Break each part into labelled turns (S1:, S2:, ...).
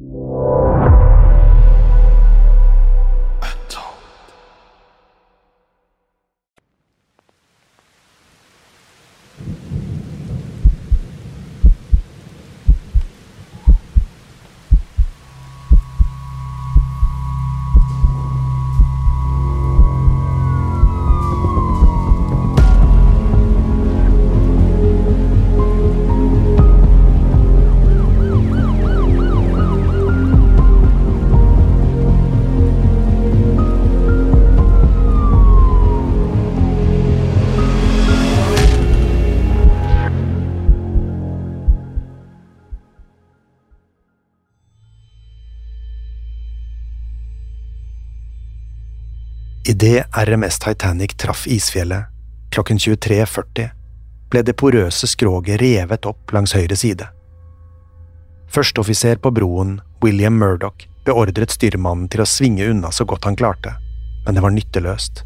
S1: you.
S2: Idet RMS Titanic traff isfjellet klokken 23.40, ble det porøse skroget revet opp langs høyre side. Førsteoffiser på broen, William Murdoch, beordret styrmannen til å svinge unna så godt han klarte, men det var nytteløst.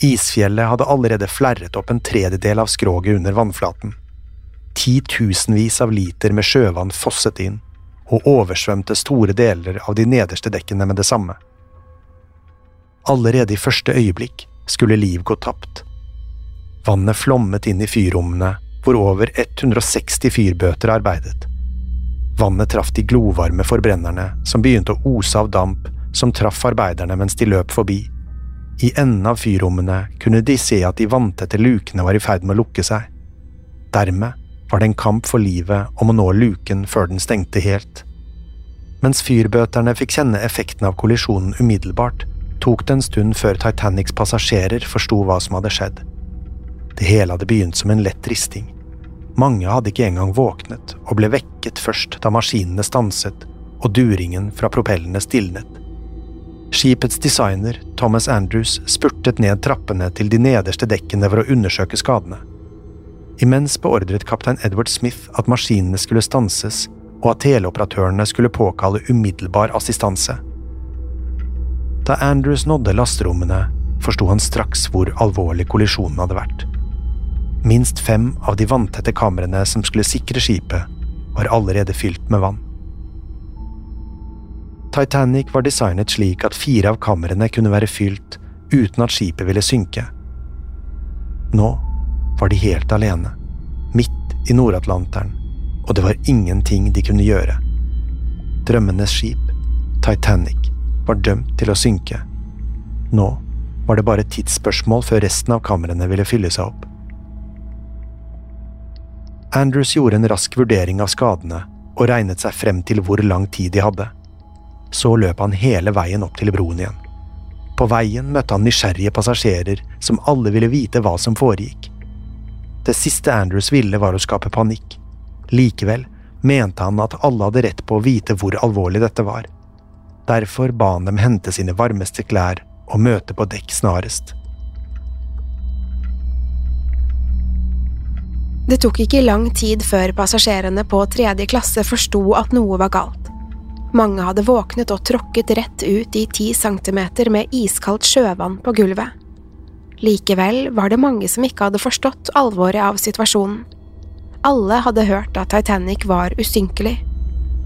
S2: Isfjellet hadde allerede flerret opp en tredjedel av skroget under vannflaten. Titusenvis av liter med sjøvann fosset inn, og oversvømte store deler av de nederste dekkene med det samme. Allerede i første øyeblikk skulle liv gå tapt. Vannet flommet inn i fyrrommene, hvor over 160 fyrbøter arbeidet. Vannet traff de glovarme forbrennerne, som begynte å ose av damp som traff arbeiderne mens de løp forbi. I enden av fyrrommene kunne de se at de vanntette lukene var i ferd med å lukke seg. Dermed var det en kamp for livet om å nå luken før den stengte helt. Mens fyrbøterne fikk kjenne effekten av kollisjonen umiddelbart, tok det en stund før Titanics passasjerer forsto hva som hadde skjedd. Det hele hadde begynt som en lett risting. Mange hadde ikke engang våknet, og ble vekket først da maskinene stanset og duringen fra propellene stilnet. Skipets designer, Thomas Andrews, spurtet ned trappene til de nederste dekkene for å undersøke skadene. Imens beordret kaptein Edward Smith at maskinene skulle stanses, og at teleoperatørene skulle påkalle umiddelbar assistanse. Da Andrews nådde lasterommene, forsto han straks hvor alvorlig kollisjonen hadde vært. Minst fem av de vanntette kamrene som skulle sikre skipet, var allerede fylt med vann. Titanic var designet slik at fire av kamrene kunne være fylt uten at skipet ville synke. Nå var de helt alene, midt i Nord-Atlanteren, og det var ingenting de kunne gjøre. Drømmenes skip, Titanic, var dømt til å synke. Nå var det bare et tidsspørsmål før resten av kamrene ville fylle seg opp. Andrews gjorde en rask vurdering av skadene og regnet seg frem til hvor lang tid de hadde. Så løp han hele veien opp til broen igjen. På veien møtte han nysgjerrige passasjerer som alle ville vite hva som foregikk. Det siste Andrews ville var å skape panikk. Likevel mente han at alle hadde rett på å vite hvor alvorlig dette var. Derfor ba han dem hente sine varmeste klær og møte på dekk snarest.
S1: Det tok ikke lang tid før passasjerene på tredje klasse forsto at noe var galt. Mange hadde våknet og tråkket rett ut i ti centimeter med iskaldt sjøvann på gulvet. Likevel var det mange som ikke hadde forstått alvoret av situasjonen. Alle hadde hørt at Titanic var usynkelig.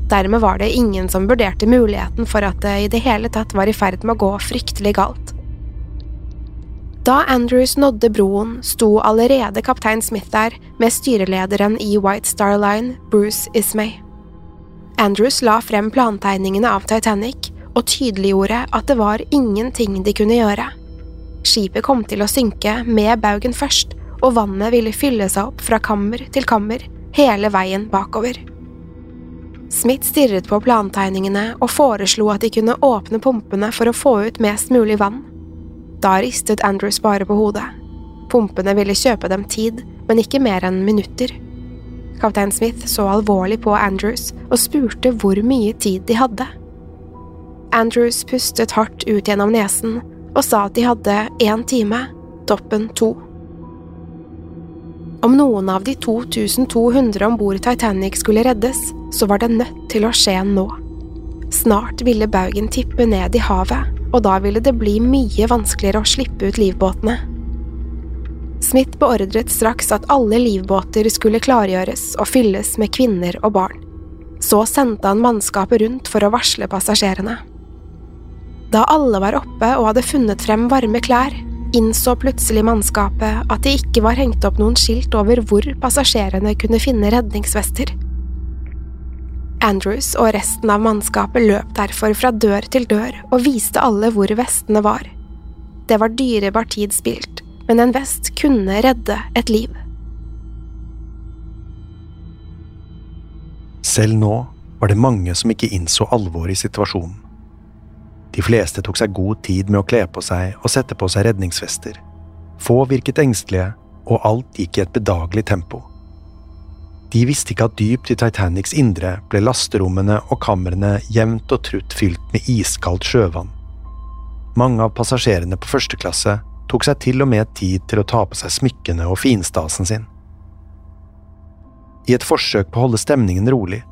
S1: Dermed var det ingen som vurderte muligheten for at det i det hele tatt var i ferd med å gå fryktelig galt. Da Andrews nådde broen, sto allerede kaptein Smith der med styrelederen i White Star Line, Bruce Ismay. Andrews la frem plantegningene av Titanic og tydeliggjorde at det var ingenting de kunne gjøre. Skipet kom til å synke med baugen først, og vannet ville fylle seg opp fra kammer til kammer hele veien bakover. Smith stirret på plantegningene og foreslo at de kunne åpne pumpene for å få ut mest mulig vann. Da ristet Andrews bare på hodet. Pumpene ville kjøpe dem tid, men ikke mer enn minutter. Kaptein Smith så alvorlig på Andrews og spurte hvor mye tid de hadde. Andrews pustet hardt ut gjennom nesen og sa at de hadde én time, toppen to. Om noen av de 2200 om bord Titanic skulle reddes, så var det nødt til å skje nå. Snart ville baugen tippe ned i havet, og da ville det bli mye vanskeligere å slippe ut livbåtene. Smith beordret straks at alle livbåter skulle klargjøres og fylles med kvinner og barn. Så sendte han mannskapet rundt for å varsle passasjerene. Da alle var oppe og hadde funnet frem varme klær, innså plutselig mannskapet at det ikke var hengt opp noen skilt over hvor passasjerene kunne finne redningsvester. Andrews og resten av mannskapet løp derfor fra dør til dør og viste alle hvor vestene var. Det var dyrebar tid spilt, men en vest kunne redde et liv.
S2: Selv nå var det mange som ikke innså alvoret i situasjonen. De fleste tok seg god tid med å kle på seg og sette på seg redningsvester. Få virket engstelige, og alt gikk i et bedagelig tempo. De visste ikke at dypt i Titanics indre ble lasterommene og kamrene jevnt og trutt fylt med iskaldt sjøvann. Mange av passasjerene på første klasse tok seg til og med tid til å ta på seg smykkene og finstasen sin. I et forsøk på å holde stemningen rolig,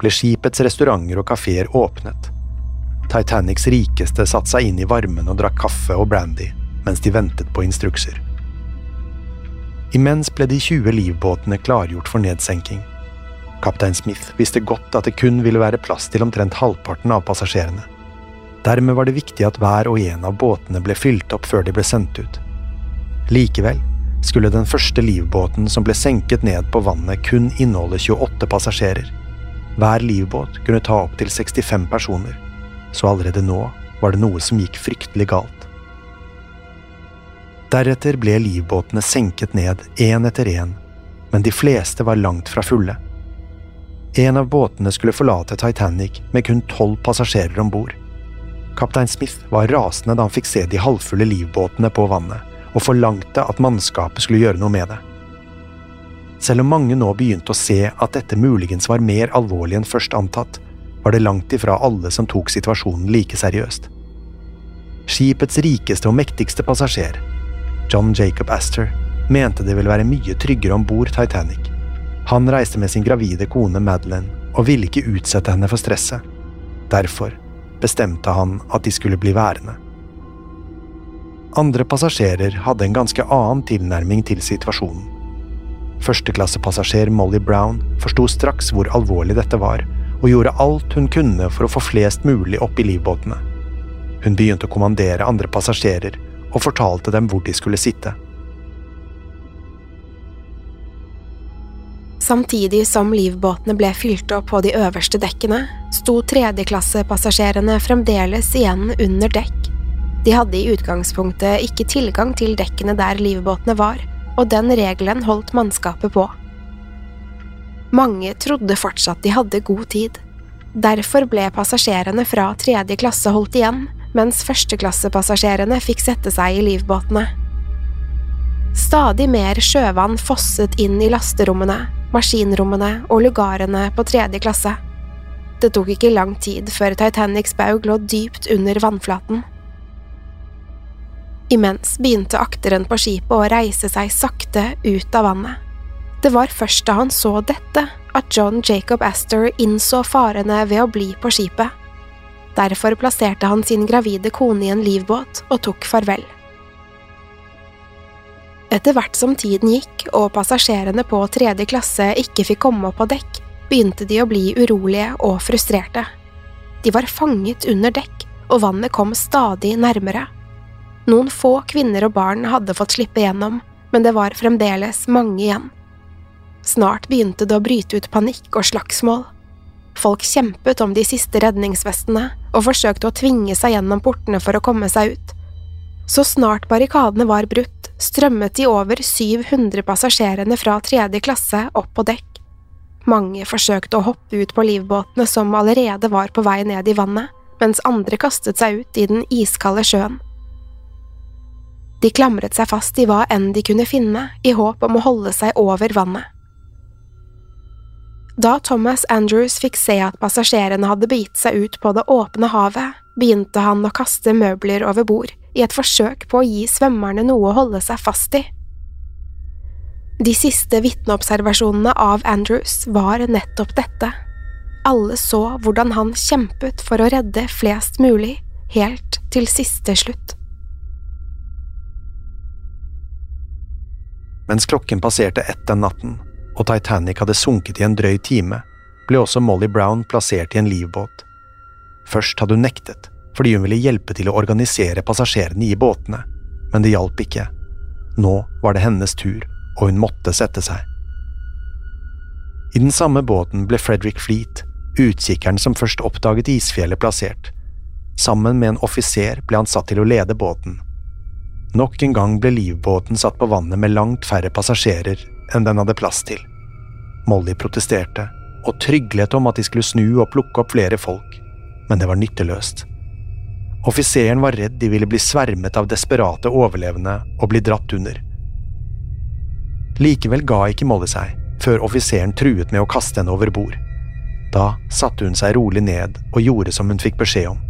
S2: ble skipets restauranter og kafeer åpnet. Titanics rikeste satte seg inn i varmen og drakk kaffe og brandy mens de ventet på instrukser. Imens ble de 20 livbåtene klargjort for nedsenking. Kaptein Smith visste godt at det kun ville være plass til omtrent halvparten av passasjerene. Dermed var det viktig at hver og en av båtene ble fylt opp før de ble sendt ut. Likevel skulle den første livbåten som ble senket ned på vannet, kun inneholde 28 passasjerer. Hver livbåt kunne ta opptil 65 personer, så allerede nå var det noe som gikk fryktelig galt. Deretter ble livbåtene senket ned én etter én, men de fleste var langt fra fulle. En av båtene skulle forlate Titanic med kun tolv passasjerer om bord. Kaptein Smith var rasende da han fikk se de halvfulle livbåtene på vannet, og forlangte at mannskapet skulle gjøre noe med det. Selv om mange nå begynte å se at dette muligens var mer alvorlig enn først antatt, var det langt ifra alle som tok situasjonen like seriøst. Skipets rikeste og mektigste passasjer, John Jacob Astor, mente det ville være mye tryggere om bord Titanic. Han reiste med sin gravide kone Madeline og ville ikke utsette henne for stresset. Derfor bestemte han at de skulle bli værende. Andre passasjerer hadde en ganske annen tilnærming til situasjonen. Førsteklassepassasjer Molly Brown forsto straks hvor alvorlig dette var, og gjorde alt hun kunne for å få flest mulig opp i livbåtene. Hun begynte å kommandere andre passasjerer og fortalte dem hvor de skulle sitte.
S1: Samtidig som livbåtene ble fylt opp på de øverste dekkene, sto tredjeklassepassasjerene fremdeles igjen under dekk. De hadde i utgangspunktet ikke tilgang til dekkene der livbåtene var, og den regelen holdt mannskapet på. Mange trodde fortsatt de hadde god tid. Derfor ble passasjerene fra tredje klasse holdt igjen, mens førsteklassepassasjerene fikk sette seg i livbåtene. Stadig mer sjøvann fosset inn i lasterommene, maskinrommene og lugarene på tredje klasse. Det tok ikke lang tid før Titanics baug lå dypt under vannflaten. Imens begynte akteren på skipet å reise seg sakte ut av vannet. Det var først da han så dette at John Jacob Astor innså farene ved å bli på skipet. Derfor plasserte han sin gravide kone i en livbåt og tok farvel. Etter hvert som tiden gikk og passasjerene på tredje klasse ikke fikk komme opp på dekk, begynte de å bli urolige og frustrerte. De var fanget under dekk, og vannet kom stadig nærmere. Noen få kvinner og barn hadde fått slippe gjennom, men det var fremdeles mange igjen. Snart begynte det å bryte ut panikk og slagsmål. Folk kjempet om de siste redningsvestene og forsøkte å tvinge seg gjennom portene for å komme seg ut. Så snart barrikadene var brutt, strømmet de over 700 passasjerene fra tredje klasse opp på dekk. Mange forsøkte å hoppe ut på livbåtene som allerede var på vei ned i vannet, mens andre kastet seg ut i den iskalde sjøen. De klamret seg fast i hva enn de kunne finne, i håp om å holde seg over vannet. Da Thomas Andrews fikk se at passasjerene hadde begitt seg ut på det åpne havet, begynte han å kaste møbler over bord, i et forsøk på å gi svømmerne noe å holde seg fast i. De siste vitneobservasjonene av Andrews var nettopp dette. Alle så hvordan han kjempet for å redde flest mulig, helt til siste slutt.
S2: Mens klokken passerte ett den natten, og Titanic hadde sunket i en drøy time, ble også Molly Brown plassert i en livbåt. Først hadde hun nektet, fordi hun ville hjelpe til å organisere passasjerene i båtene, men det hjalp ikke. Nå var det hennes tur, og hun måtte sette seg. I den samme båten ble Frederick Fleet, utkikkeren som først oppdaget isfjellet, plassert. Sammen med en offiser ble han satt til å lede båten. Nok en gang ble livbåten satt på vannet med langt færre passasjerer enn den hadde plass til. Molly protesterte og tryglet om at de skulle snu og plukke opp flere folk, men det var nytteløst. Offiseren var redd de ville bli svermet av desperate overlevende og bli dratt under. Likevel ga ikke Molly seg, før offiseren truet med å kaste henne over bord. Da satte hun seg rolig ned og gjorde som hun fikk beskjed om.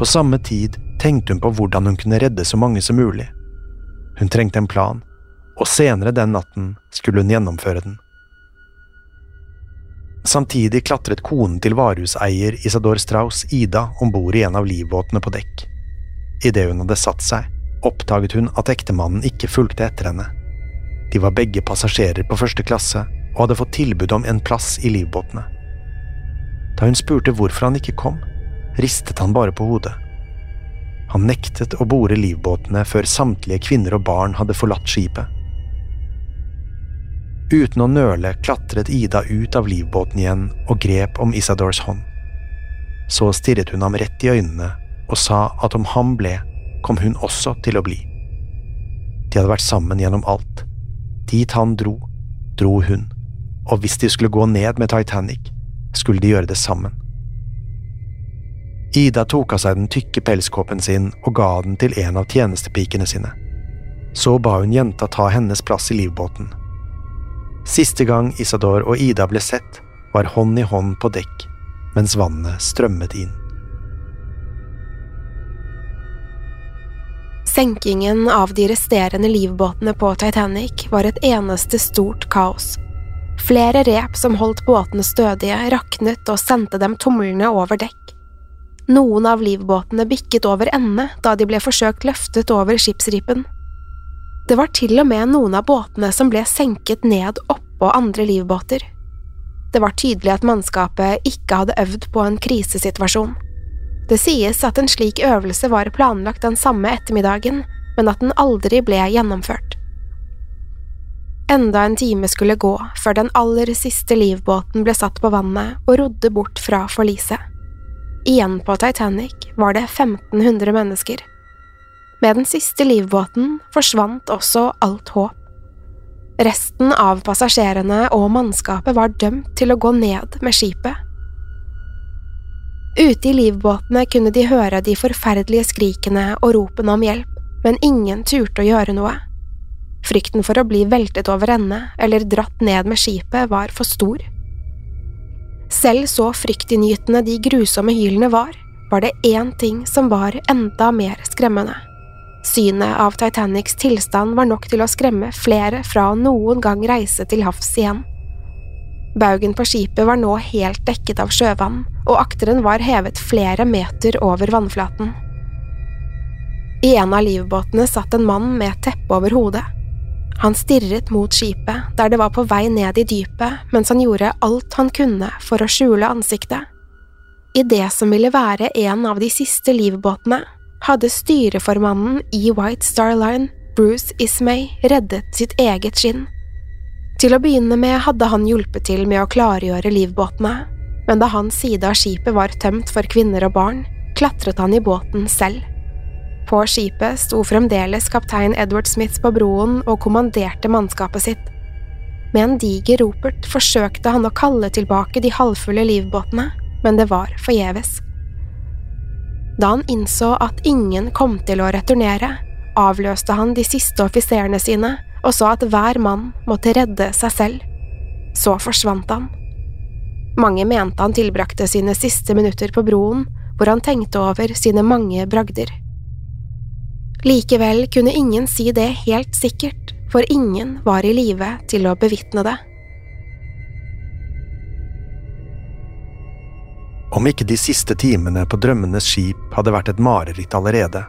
S2: På samme tid tenkte hun på hvordan hun kunne redde så mange som mulig. Hun trengte en plan, og senere den natten skulle hun gjennomføre den. Samtidig klatret konen til varehuseier Isador Strauss, Ida, om bord i en av livbåtene på dekk. Idet hun hadde satt seg, oppdaget hun at ektemannen ikke fulgte etter henne. De var begge passasjerer på første klasse og hadde fått tilbud om en plass i livbåtene. Da hun spurte hvorfor han ikke kom, ristet han bare på hodet. Han nektet å bore livbåtene før samtlige kvinner og barn hadde forlatt skipet. Uten å nøle klatret Ida ut av livbåten igjen og grep om Isadors hånd. Så stirret hun ham rett i øynene og sa at om han ble, kom hun også til å bli. De hadde vært sammen gjennom alt. Dit han dro, dro hun, og hvis de skulle gå ned med Titanic, skulle de gjøre det sammen. Ida tok av seg den tykke pelskåpen sin og ga den til en av tjenestepikene sine. Så ba hun jenta ta hennes plass i livbåten Siste gang Isador og Ida ble sett, var hånd i hånd på dekk mens vannet strømmet inn.
S1: Senkingen av de resterende livbåtene på Titanic var et eneste stort kaos. Flere rep som holdt båtene stødige, raknet og sendte dem tumlende over dekk. Noen av livbåtene bikket over ende da de ble forsøkt løftet over skipsripen. Det var til og med noen av båtene som ble senket ned oppå andre livbåter. Det var tydelig at mannskapet ikke hadde øvd på en krisesituasjon. Det sies at en slik øvelse var planlagt den samme ettermiddagen, men at den aldri ble gjennomført. Enda en time skulle gå før den aller siste livbåten ble satt på vannet og rodde bort fra forliset. Igjen på Titanic var det 1500 mennesker. Med den siste livbåten forsvant også alt håp. Resten av passasjerene og mannskapet var dømt til å gå ned med skipet. Ute i livbåtene kunne de høre de forferdelige skrikene og ropene om hjelp, men ingen turte å gjøre noe. Frykten for å bli veltet over ende eller dratt ned med skipet var for stor. Selv så fryktinngytende de grusomme hylene var, var det én ting som var enda mer skremmende. Synet av Titanics tilstand var nok til å skremme flere fra å noen gang reise til havs igjen. Baugen på skipet var nå helt dekket av sjøvann, og akteren var hevet flere meter over vannflaten. I en av livbåtene satt en mann med et teppe over hodet. Han stirret mot skipet, der det var på vei ned i dypet, mens han gjorde alt han kunne for å skjule ansiktet. I det som ville være en av de siste livbåtene, hadde styreformannen i White Star Line, Bruce Ismay, reddet sitt eget skinn. Til å begynne med hadde han hjulpet til med å klargjøre livbåtene, men da hans side av skipet var tømt for kvinner og barn, klatret han i båten selv. På skipet sto fremdeles kaptein Edward Smith på broen og kommanderte mannskapet sitt. Med en diger ropert forsøkte han å kalle tilbake de halvfulle livbåtene, men det var forgjeves. Da han innså at ingen kom til å returnere, avløste han de siste offiserene sine og sa at hver mann måtte redde seg selv. Så forsvant han. Mange mente han tilbrakte sine siste minutter på broen, hvor han tenkte over sine mange bragder. Likevel kunne ingen si det helt sikkert, for ingen var i live til å bevitne det.
S2: Om ikke de siste timene på Drømmenes skip hadde vært et mareritt allerede,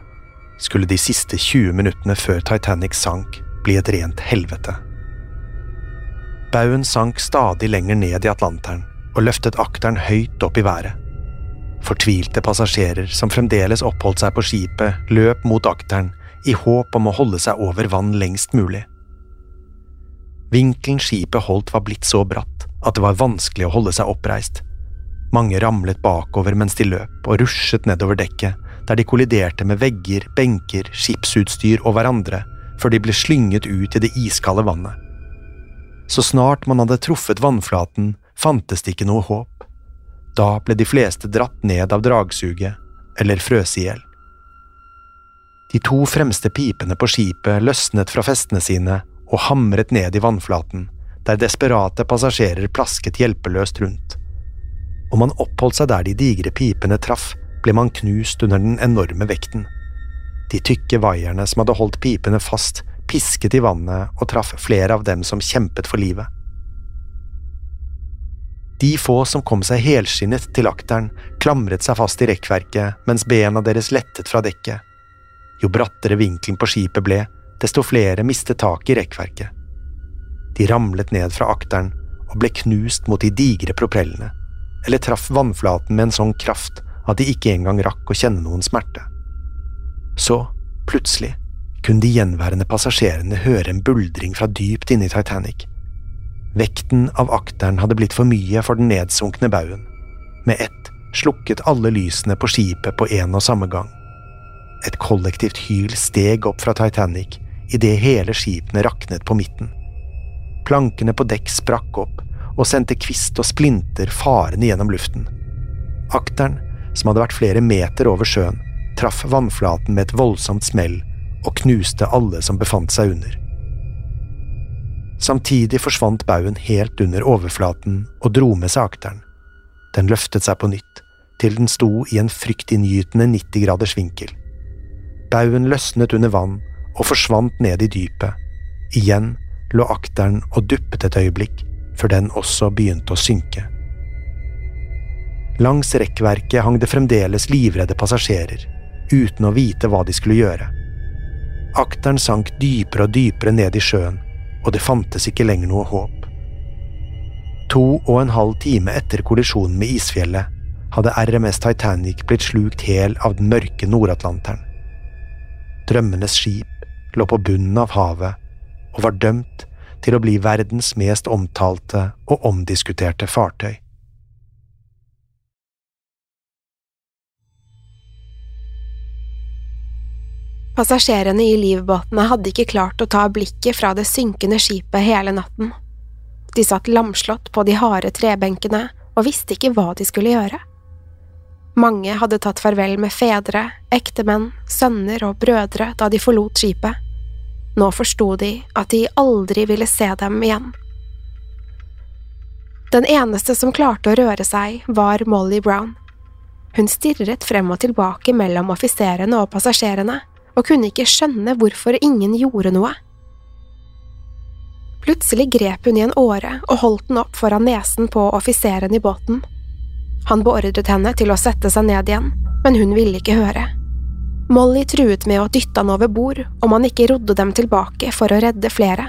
S2: skulle de siste 20 minuttene før Titanic sank, bli et rent helvete. Baugen sank stadig lenger ned i Atlanteren og løftet akteren høyt opp i været. Fortvilte passasjerer som fremdeles oppholdt seg på skipet, løp mot akteren i håp om å holde seg over vann lengst mulig. Vinkelen skipet holdt var blitt så bratt at det var vanskelig å holde seg oppreist. Mange ramlet bakover mens de løp og rusjet nedover dekket, der de kolliderte med vegger, benker, skipsutstyr og hverandre før de ble slynget ut i det iskalde vannet. Så snart man hadde truffet vannflaten, fantes det ikke noe håp. Da ble de fleste dratt ned av dragsuget eller frøs i hjel. De to fremste pipene på skipet løsnet fra festene sine og hamret ned i vannflaten, der desperate passasjerer plasket hjelpeløst rundt. Om man oppholdt seg der de digre pipene traff, ble man knust under den enorme vekten. De tykke vaierne som hadde holdt pipene fast, pisket i vannet og traff flere av dem som kjempet for livet. De få som kom seg helskinnet til akteren, klamret seg fast i rekkverket mens bena deres lettet fra dekket. Jo brattere vinkelen på skipet ble, desto flere mistet tak i rekkverket. De ramlet ned fra akteren og ble knust mot de digre propellene, eller traff vannflaten med en sånn kraft at de ikke engang rakk å kjenne noen smerte. Så, plutselig, kunne de gjenværende passasjerene høre en buldring fra dypt inne i Titanic. Vekten av akteren hadde blitt for mye for den nedsunkne baugen. Med ett slukket alle lysene på skipet på en og samme gang. Et kollektivt hyl steg opp fra Titanic idet hele skipene raknet på midten. Plankene på dekk sprakk opp og sendte kvist og splinter farende gjennom luften. Akteren, som hadde vært flere meter over sjøen, traff vannflaten med et voldsomt smell og knuste alle som befant seg under. Samtidig forsvant baugen helt under overflaten og dro med seg akteren. Den løftet seg på nytt, til den sto i en fryktinngytende 90 graders vinkel. Baugen løsnet under vann og forsvant ned i dypet. Igjen lå akteren og duppet et øyeblikk, før den også begynte å synke. Langs rekkverket hang det fremdeles livredde passasjerer, uten å vite hva de skulle gjøre. Akteren sank dypere og dypere ned i sjøen, og det fantes ikke lenger noe håp. To og en halv time etter kollisjonen med isfjellet hadde RMS Titanic blitt slukt hel av den mørke Nord-Atlanteren. Drømmenes skip lå på bunnen av havet og var dømt til å bli verdens mest omtalte og omdiskuterte fartøy.
S1: Passasjerene i livbåtene hadde ikke klart å ta blikket fra det synkende skipet hele natten. De satt lamslått på de harde trebenkene og visste ikke hva de skulle gjøre. Mange hadde tatt farvel med fedre, ektemenn, sønner og brødre da de forlot skipet. Nå forsto de at de aldri ville se dem igjen. Den eneste som klarte å røre seg, var Molly Brown. Hun stirret frem og tilbake mellom offiserene og passasjerene og kunne ikke skjønne hvorfor ingen gjorde noe. Plutselig grep hun i en åre og holdt den opp foran nesen på offiseren i båten. Han beordret henne til å sette seg ned igjen, men hun ville ikke høre. Molly truet med å dytte han over bord om han ikke rodde dem tilbake for å redde flere.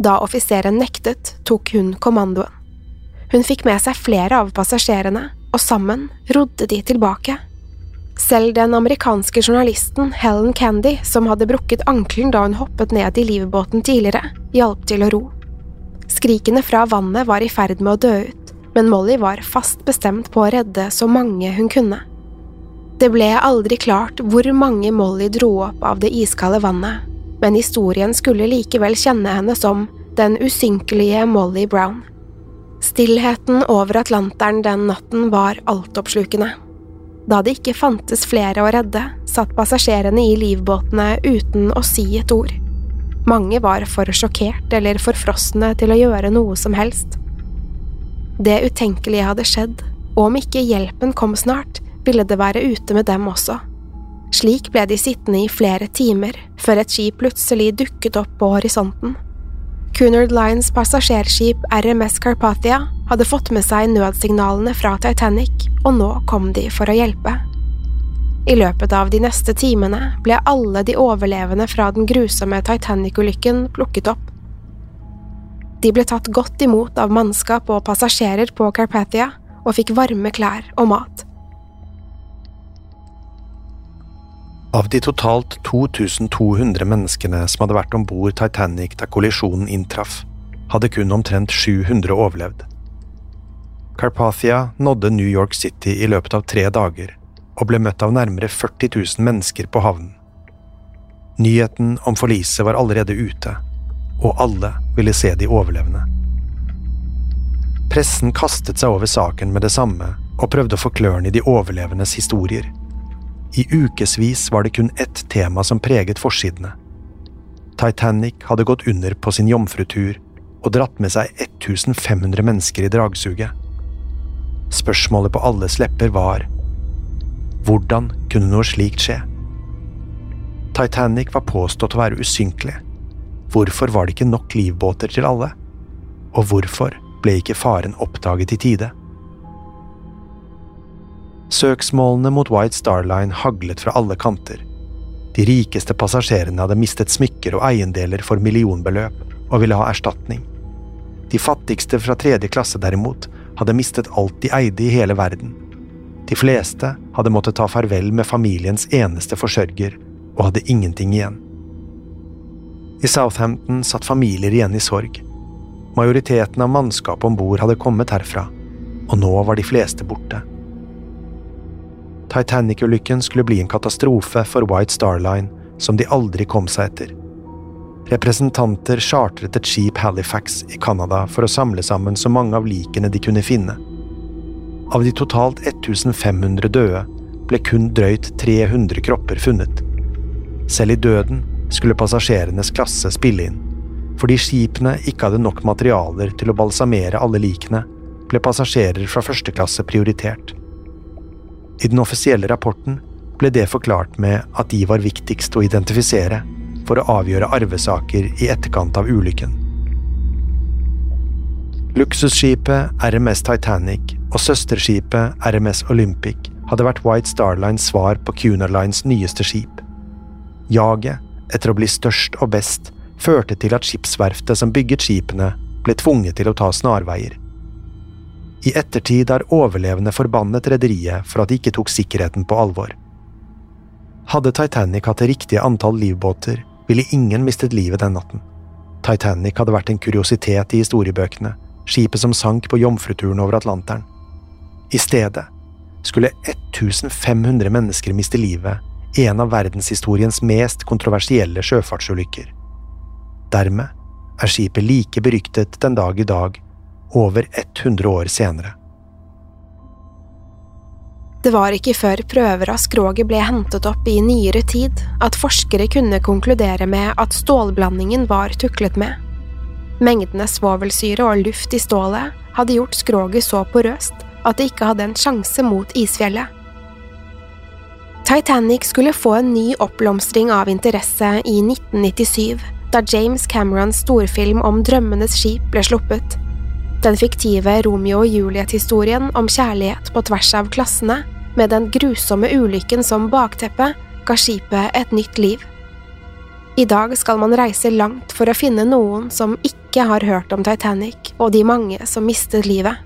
S1: Da offiseren nektet, tok hun kommandoen. Hun fikk med seg flere av passasjerene, og sammen rodde de tilbake. Selv den amerikanske journalisten Helen Candy, som hadde brukket ankelen da hun hoppet ned i livbåten tidligere, hjalp til å ro. Skrikene fra vannet var i ferd med å dø ut, men Molly var fast bestemt på å redde så mange hun kunne. Det ble aldri klart hvor mange Molly dro opp av det iskalde vannet, men historien skulle likevel kjenne henne som den usynkelige Molly Brown. Stillheten over Atlanteren den natten var altoppslukende. Da det ikke fantes flere å redde, satt passasjerene i livbåtene uten å si et ord. Mange var for sjokkert eller for frosne til å gjøre noe som helst. Det utenkelige hadde skjedd, og om ikke hjelpen kom snart, ville det være ute med dem også. Slik ble de sittende i flere timer før et skip plutselig dukket opp på horisonten. Cunard Lines passasjerskip RMS Carpathia hadde fått med seg nødsignalene fra Titanic, og nå kom de for å hjelpe. I løpet av de neste timene ble alle de overlevende fra den grusomme Titanic-ulykken plukket opp. De ble tatt godt imot av mannskap og passasjerer på Carpathia og fikk varme klær og mat.
S2: Av de totalt 2200 menneskene som hadde vært om bord Titanic da kollisjonen inntraff, hadde kun omtrent 700 overlevd. Carpathia nådde New York City i løpet av tre dager og ble møtt av nærmere 40 000 mennesker på havnen. Nyheten om forliset var allerede ute, og alle ville se de overlevende. Pressen kastet seg over saken med det samme og prøvde å få klørne i de overlevendes historier. I ukevis var det kun ett tema som preget forsidene. Titanic hadde gått under på sin jomfrutur og dratt med seg 1500 mennesker i dragsuget. Spørsmålet på alles lepper var hvordan kunne noe slikt skje? Titanic var påstått å være usynkelig. Hvorfor var det ikke nok livbåter til alle? Og hvorfor ble ikke faren oppdaget i tide? Søksmålene mot White Star Line haglet fra alle kanter. De rikeste passasjerene hadde mistet smykker og eiendeler for millionbeløp og ville ha erstatning. De fattigste fra tredje klasse, derimot, hadde mistet alt de eide i hele verden. De fleste hadde måttet ta farvel med familiens eneste forsørger og hadde ingenting igjen. I Southampton satt familier igjen i sorg. Majoriteten av mannskapet om bord hadde kommet herfra, og nå var de fleste borte. Titanic-ulykken skulle bli en katastrofe for White Star Line som de aldri kom seg etter. Representanter chartret et skip Halifax i Canada for å samle sammen så mange av likene de kunne finne. Av de totalt 1500 døde ble kun drøyt 300 kropper funnet. Selv i døden skulle passasjerenes klasse spille inn. Fordi skipene ikke hadde nok materialer til å balsamere alle likene, ble passasjerer fra første klasse prioritert. I den offisielle rapporten ble det forklart med at de var viktigst å identifisere for å avgjøre arvesaker i etterkant av ulykken. Luksusskipet RMS Titanic og søsterskipet RMS Olympic hadde vært White Star Lines svar på Cunard Lines nyeste skip. Jaget etter å bli størst og best førte til at skipsverftet som bygget skipene, ble tvunget til å ta snarveier. I ettertid har overlevende forbannet rederiet for at de ikke tok sikkerheten på alvor. Hadde Titanic hatt det riktige antall livbåter, ville ingen mistet livet den natten. Titanic hadde vært en kuriositet i historiebøkene, skipet som sank på jomfruturen over Atlanteren. I stedet skulle 1500 mennesker miste livet i en av verdenshistoriens mest kontroversielle sjøfartsulykker. Dermed er skipet like beryktet den dag i dag over 100 år senere.
S1: Det var ikke før prøver av skroget ble hentet opp i nyere tid at forskere kunne konkludere med at stålblandingen var tuklet med. Mengdene svovelsyre og luft i stålet hadde gjort skroget så porøst at det ikke hadde en sjanse mot isfjellet. Titanic skulle få en ny oppblomstring av interesse i 1997, da James Camerons storfilm om Drømmenes skip ble sluppet. Den fiktive Romeo og Juliet-historien om kjærlighet på tvers av klassene, med den grusomme ulykken som bakteppe, ga skipet et nytt liv. I dag skal man reise langt for å finne noen som ikke har hørt om Titanic og de mange som mistet livet.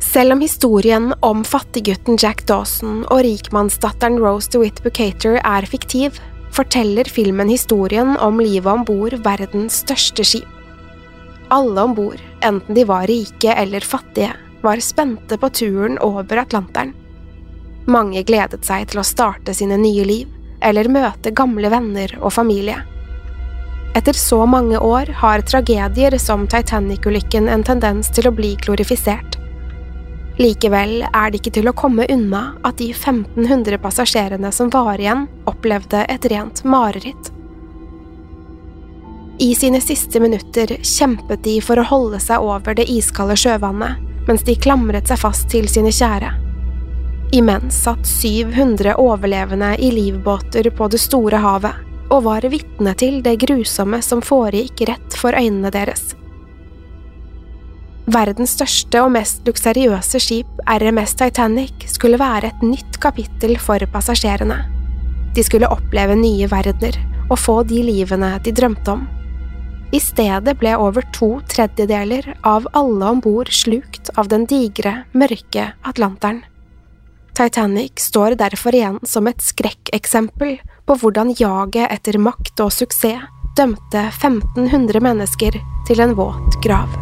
S1: Selv om historien om fattiggutten Jack Dawson og rikmannsdatteren Rose DeWitt Bucater er fiktiv, forteller filmen historien om livet om bord verdens største skip. Alle om bord, enten de var rike eller fattige, var spente på turen over Atlanteren. Mange gledet seg til å starte sine nye liv, eller møte gamle venner og familie. Etter så mange år har tragedier som Titanic-ulykken en tendens til å bli glorifisert. Likevel er det ikke til å komme unna at de 1500 passasjerene som var igjen, opplevde et rent mareritt. I sine siste minutter kjempet de for å holde seg over det iskalde sjøvannet, mens de klamret seg fast til sine kjære. Imens satt 700 overlevende i livbåter på det store havet og var vitne til det grusomme som foregikk rett for øynene deres. Verdens største og mest luksuriøse skip, RMS Titanic, skulle være et nytt kapittel for passasjerene. De skulle oppleve nye verdener og få de livene de drømte om. I stedet ble over to tredjedeler av alle om bord slukt av den digre, mørke Atlanteren. Titanic står derfor igjen som et skrekkeksempel på hvordan jaget etter makt og suksess dømte 1500 mennesker til en våt grav.